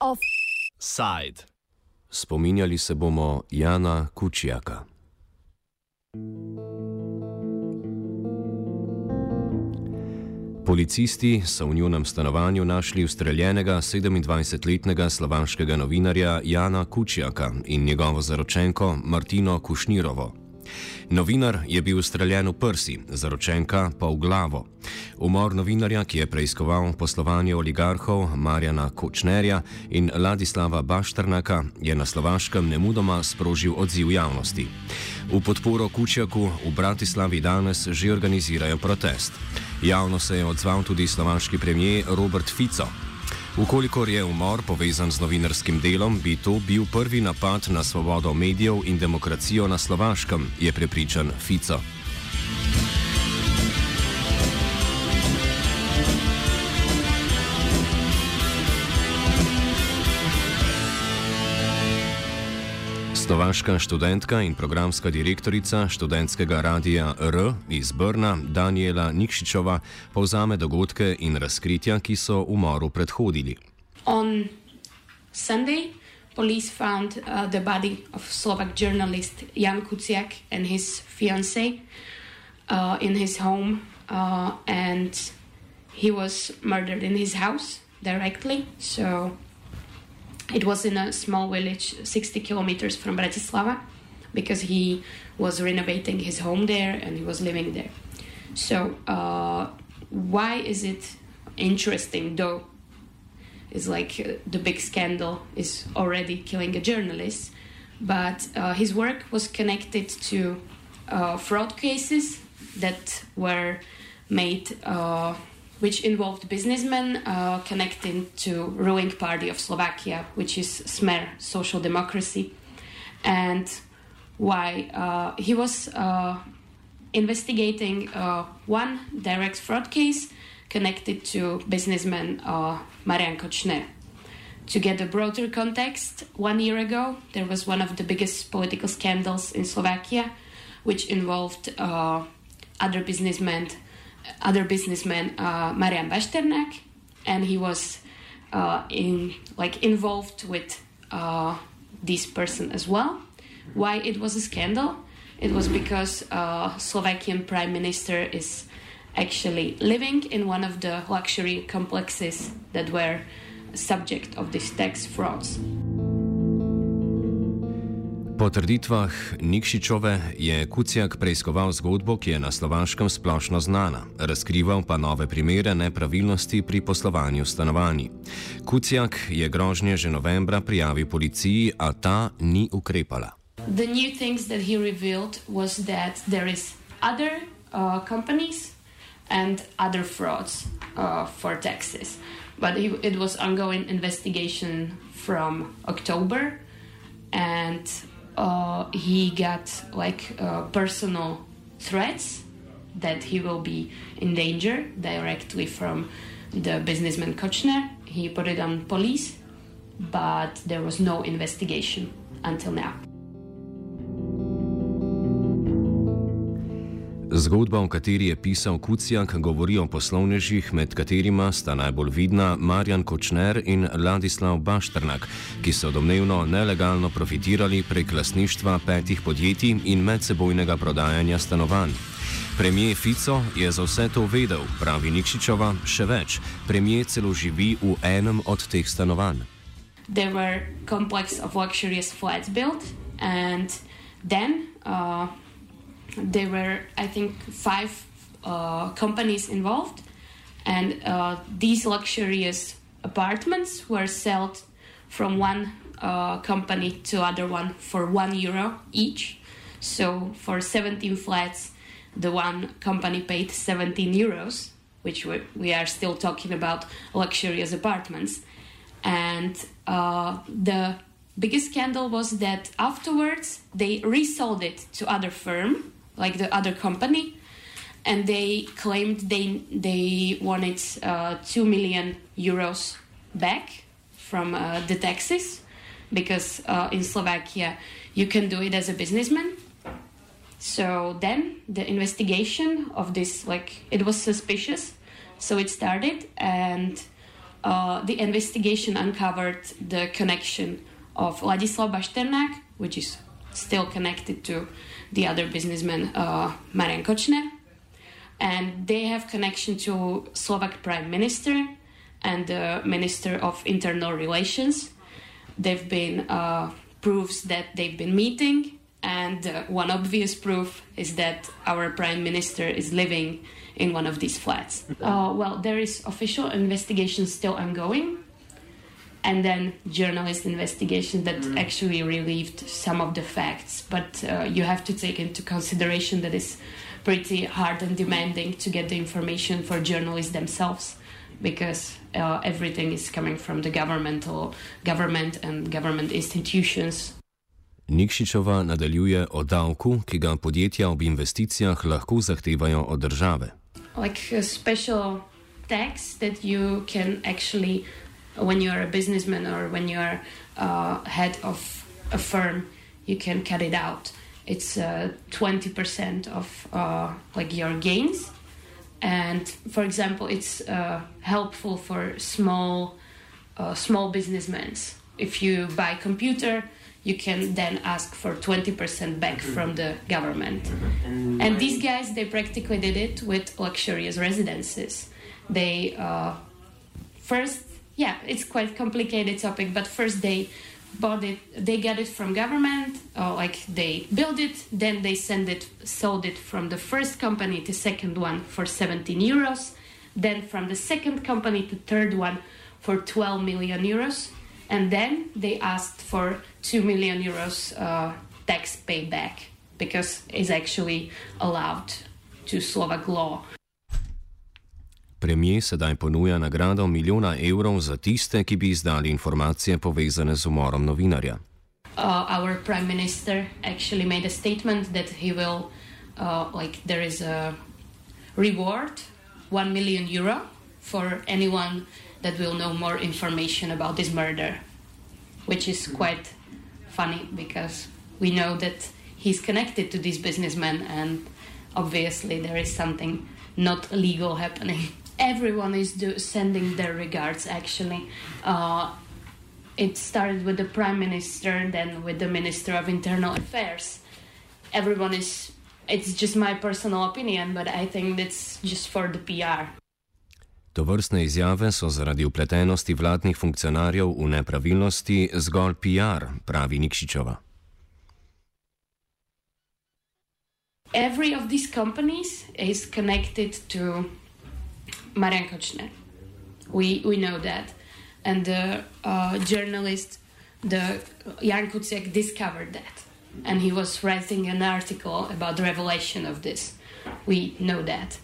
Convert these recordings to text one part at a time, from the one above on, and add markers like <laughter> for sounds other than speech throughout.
Offside. Spominjali se bomo Jana Kučjaka. Policisti so v njunem stanovanju našli ustreljenega 27-letnega slovanskega novinarja Jana Kučjaka in njegovo zaročenko Martino Kušnirovo. Novinar je bil streljen v prsi, zaročenka pa v glavo. Umor novinarja, ki je preiskoval poslovanje oligarhov Marjana Kočnerja in Ladislava Baštrnaka, je na Slovaškem nemudoma sprožil odziv javnosti. V podporo Kučjaku v Bratislavi danes že organizirajo protest. Javno se je odzval tudi slovaški premijer Robert Fico. Ukolikor je umor povezan z novinarskim delom, bi to bil prvi napad na svobodo medijev in demokracijo na Slovaškem, je prepričan Fico. Slovaška študentka in programska direktorica študentskega radia R iz Brna, Daniela Nikšičova, povzame dogodke in razkritja, ki so umoru predhodili. On Sunday, police found uh, the body of Slovak journalist Jan Kuciak and his fiancée uh, in his home, uh, and he was murdered in his house directly. So It was in a small village, 60 kilometers from Bratislava, because he was renovating his home there and he was living there. So, uh, why is it interesting though? It's like uh, the big scandal is already killing a journalist, but uh, his work was connected to uh, fraud cases that were made uh, which involved businessmen uh, connecting to ruling party of Slovakia, which is Smer, Social Democracy, and why uh, he was uh, investigating uh, one direct fraud case connected to businessman uh, Marian Kočner. To get a broader context, one year ago there was one of the biggest political scandals in Slovakia, which involved uh, other businessmen other businessman uh, Marian Bašternak, and he was uh, in like involved with uh, this person as well. Why it was a scandal? It was because Slovakian prime minister is actually living in one of the luxury complexes that were subject of these tax frauds. Po trditvah Nikšičove je Kucijak preiskoval zgodbo, ki je na slovaškem splošno znana, razkrival pa nove primere nepravilnosti pri poslovanju stanovanj. Kucijak je grožnje že novembra prijavil policiji, a ta ni ukrepala. The new things that he revealed was that there is other uh, companies and other frauds uh, for taxes. But it was ongoing investigation from October and uh, he got like uh, personal threats that he will be in danger directly from the businessman Kočner. He put it on police, but there was no investigation until now. Zgodba, o kateri je pisal Kucijak, govori o poslovnežih, med katerima sta najbolj vidna Marjan Kočner in Ladislav Baštrnak, ki so domnevno nelegalno profitirali prek lasništva petih podjetij in medsebojnega prodajanja stanovanj. Premijer Fico je za vse to vedel, pravi Nikšičova, še več. Premijer celo živi v enem od teh stanovanj. There were complex of luxurious flats built and then uh, there were, I think, five uh, companies involved, and uh, these luxurious apartments were sold from one uh, company to other one for one euro each. So for 17 flats, the one company paid 17 euros, which we, we are still talking about luxurious apartments. And uh, the biggest scandal was that afterwards they resold it to other firm like the other company, and they claimed they they wanted uh, two million euros back from uh, the taxes because uh, in Slovakia you can do it as a businessman, So then the investigation of this, like, it was suspicious. So it started, and uh, the investigation uncovered the connection of Ladislav Bašternak, which is still connected to the other businessman uh, Marian Kočner. And they have connection to Slovak Prime Minister and the Minister of Internal Relations. They've been uh, proofs that they've been meeting, and uh, one obvious proof is that our Prime Minister is living in one of these flats. Uh, well, there is official investigation still ongoing, and then journalist investigation that mm. actually relieved some of the facts. But uh, you have to take into consideration that it's pretty hard and demanding to get the information for journalists themselves because uh, everything is coming from the governmental government and government institutions. Nikšičova nadaljuje o davku, ki ga podjetja ob investicijah lahko zahtevajo od države. Like a special tax that you can actually, when you are a businessman or when you are uh, head of a firm, you can cut it out. It's uh, 20% of uh, like your gains and for example it's uh, helpful for small uh, small businessmen if you buy computer you can then ask for 20% back mm-hmm. from the government mm-hmm. and, these guys they practically did it with luxurious residences they uh, first yeah it's quite complicated topic but first they bought it they got it from government or like they build it then they send it sold it from the first company to second one for 17 euros then from the second company to third one for 12 million euros and then they asked for 2 million euros uh, tax payback because it's actually allowed to slovak law Premijer sedaj ponuja nagrado milijona evrov za tiste, ki bi izdali informacije povezane z umorom novinarja. Uh, our prime minister actually made a statement that he will, uh, like, there is a reward, one million euro, for anyone that will know more information about this murder, which is quite funny because we know that he's connected to this businessman and obviously there is something not legal happening. <laughs> everyone is do, sending their regards actually. Uh, it started with the prime minister then with the minister of internal affairs. Everyone is it's just my personal opinion but i think that's just for the pr To vrstne izjave so zaradi upletenosti vladnih funkcionarjev v nepravilnosti zgolj PR, pravi Nikšičova. Every of these companies is connected to Marian Kočner. We, we know that. And the uh, journalist, the Jan Kuciak, discovered that. And he was writing an article about the revelation of this. We know that.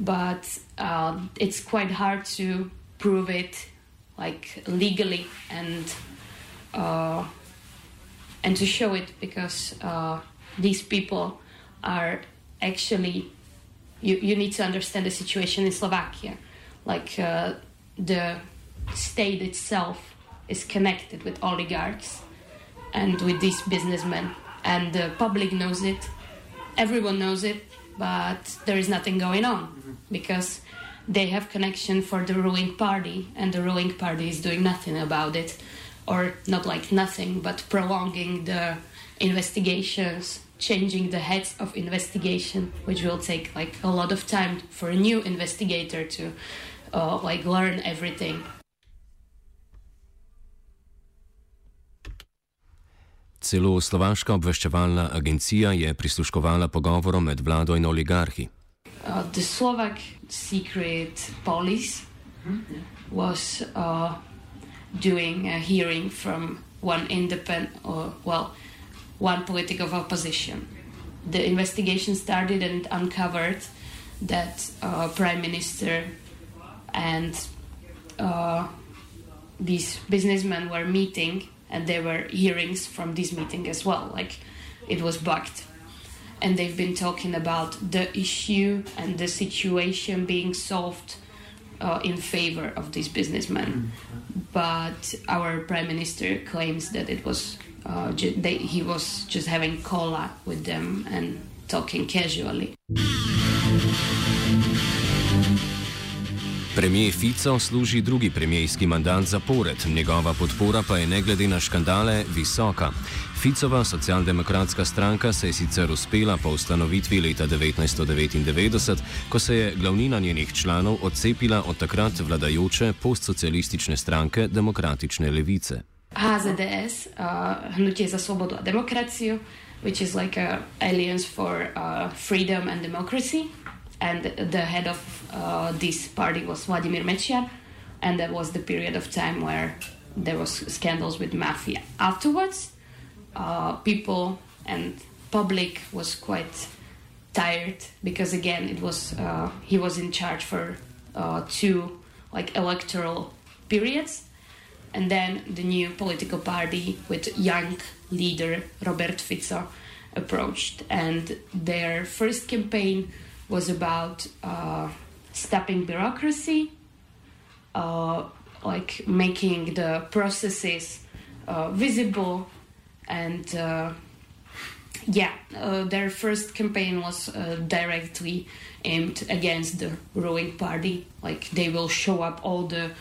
But uh, it's quite hard to prove it like legally and uh, and to show it because uh, these people are actually you, you need to understand the situation in Slovakia. Like uh, the state itself is connected with oligarchs and with these businessmen, and the public knows it. Everyone knows it, but there is nothing going on because they have connection for the ruling party, and the ruling party is doing nothing about it, or not like nothing, but prolonging the investigations changing the heads of investigation, which will take like a lot of time for a new investigator to uh, like learn everything. Celo slovaška obveščevalna agencija je prisluškovala pogovorom med vlado in oligarhi. Uh, the Slovak secret police was uh, doing a hearing from one independent, or well, one political opposition. The investigation started and uncovered that uh, prime minister and uh, these businessmen were meeting and there were hearings from this meeting as well like it was bugged and they've been talking about the issue and the situation being solved uh, in favor of these businessmen. But our prime minister claims that it was uh, they, he was just having cola with them and talking casually. Premijer Fico služi drugi premijski mandat zapored, njegova podpora pa je ne glede na škandale visoka. Ficova socialdemokratska stranka se je sicer uspela po ustanovitvi leta 1999, ko se je glavnina njenih članov odcepila od takrat vladajoče postsocialistične stranke Demokratične levice. HZDS, uh, Hnutje za svobodu a demokraciju, which is like an alliance for uh, freedom and democracy. And the head of uh, this party was Vladimir Mečiar, and that was the period of time where there was scandals with mafia. Afterwards, uh, people and public was quite tired because again it was uh, he was in charge for uh, two like electoral periods and then the new political party with young leader Robert Fico approached and their first campaign was about uh, stopping bureaucracy uh, like making the processes uh, visible and uh, yeah, uh, their first campaign was uh, directly aimed against the ruling party. Like they will show up all the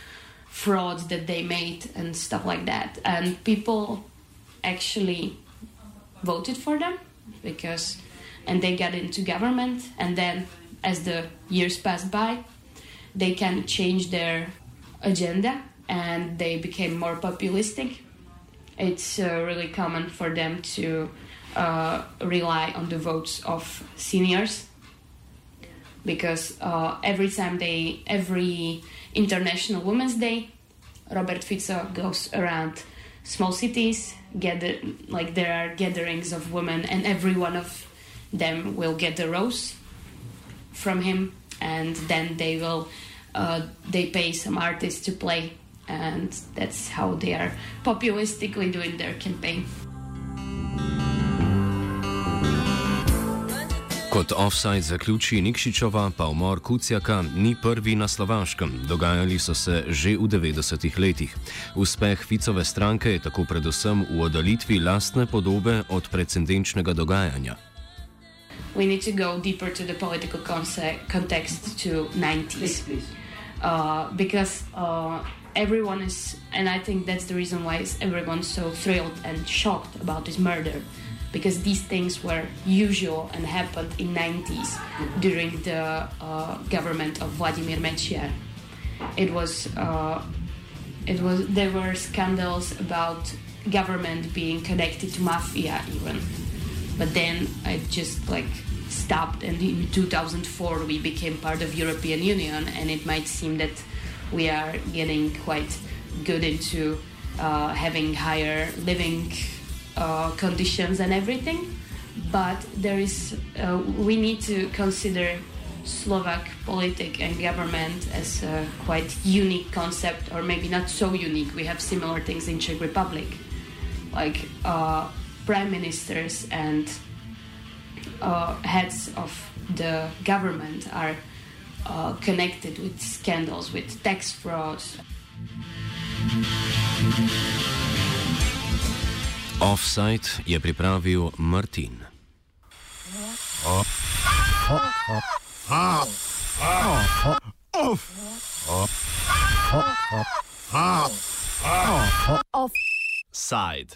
frauds that they made and stuff like that. And people actually voted for them because, and they got into government. And then as the years passed by, they can change their agenda and they became more populistic it's uh, really common for them to uh, rely on the votes of seniors because uh, every time they every international women's day robert fico goes around small cities gather like there are gatherings of women and every one of them will get a rose from him and then they will uh, they pay some artists to play and that's how they are populistically doing their campaign. Kot offside zaključi Nikšičova, pa umor Kucijaka ni prvi na Slovaškem, dogajali so se že v 90-ih letih. Uspeh Ficove stranke je tako predvsem v oddalitvi lastne podobe od precedenčnega dogajanja. We need to go deeper to the political context to 90s. Uh, because uh, everyone is, and I think that's the reason why everyone's so thrilled and shocked about this murder, because these things were usual and happened in 90s during the uh, government of Vladimir Mečiar. It was, uh, it was, there were scandals about government being connected to mafia even, but then it just like stopped, and in 2004 we became part of European Union, and it might seem that we are getting quite good into uh, having higher living uh, conditions and everything. But there is, uh, we need to consider Slovak politic and government as a quite unique concept, or maybe not so unique. We have similar things in Czech Republic, like uh, prime ministers and uh, heads of the government are uh, connected with scandals with tax frauds. Offside je pripravil Martin. Offside.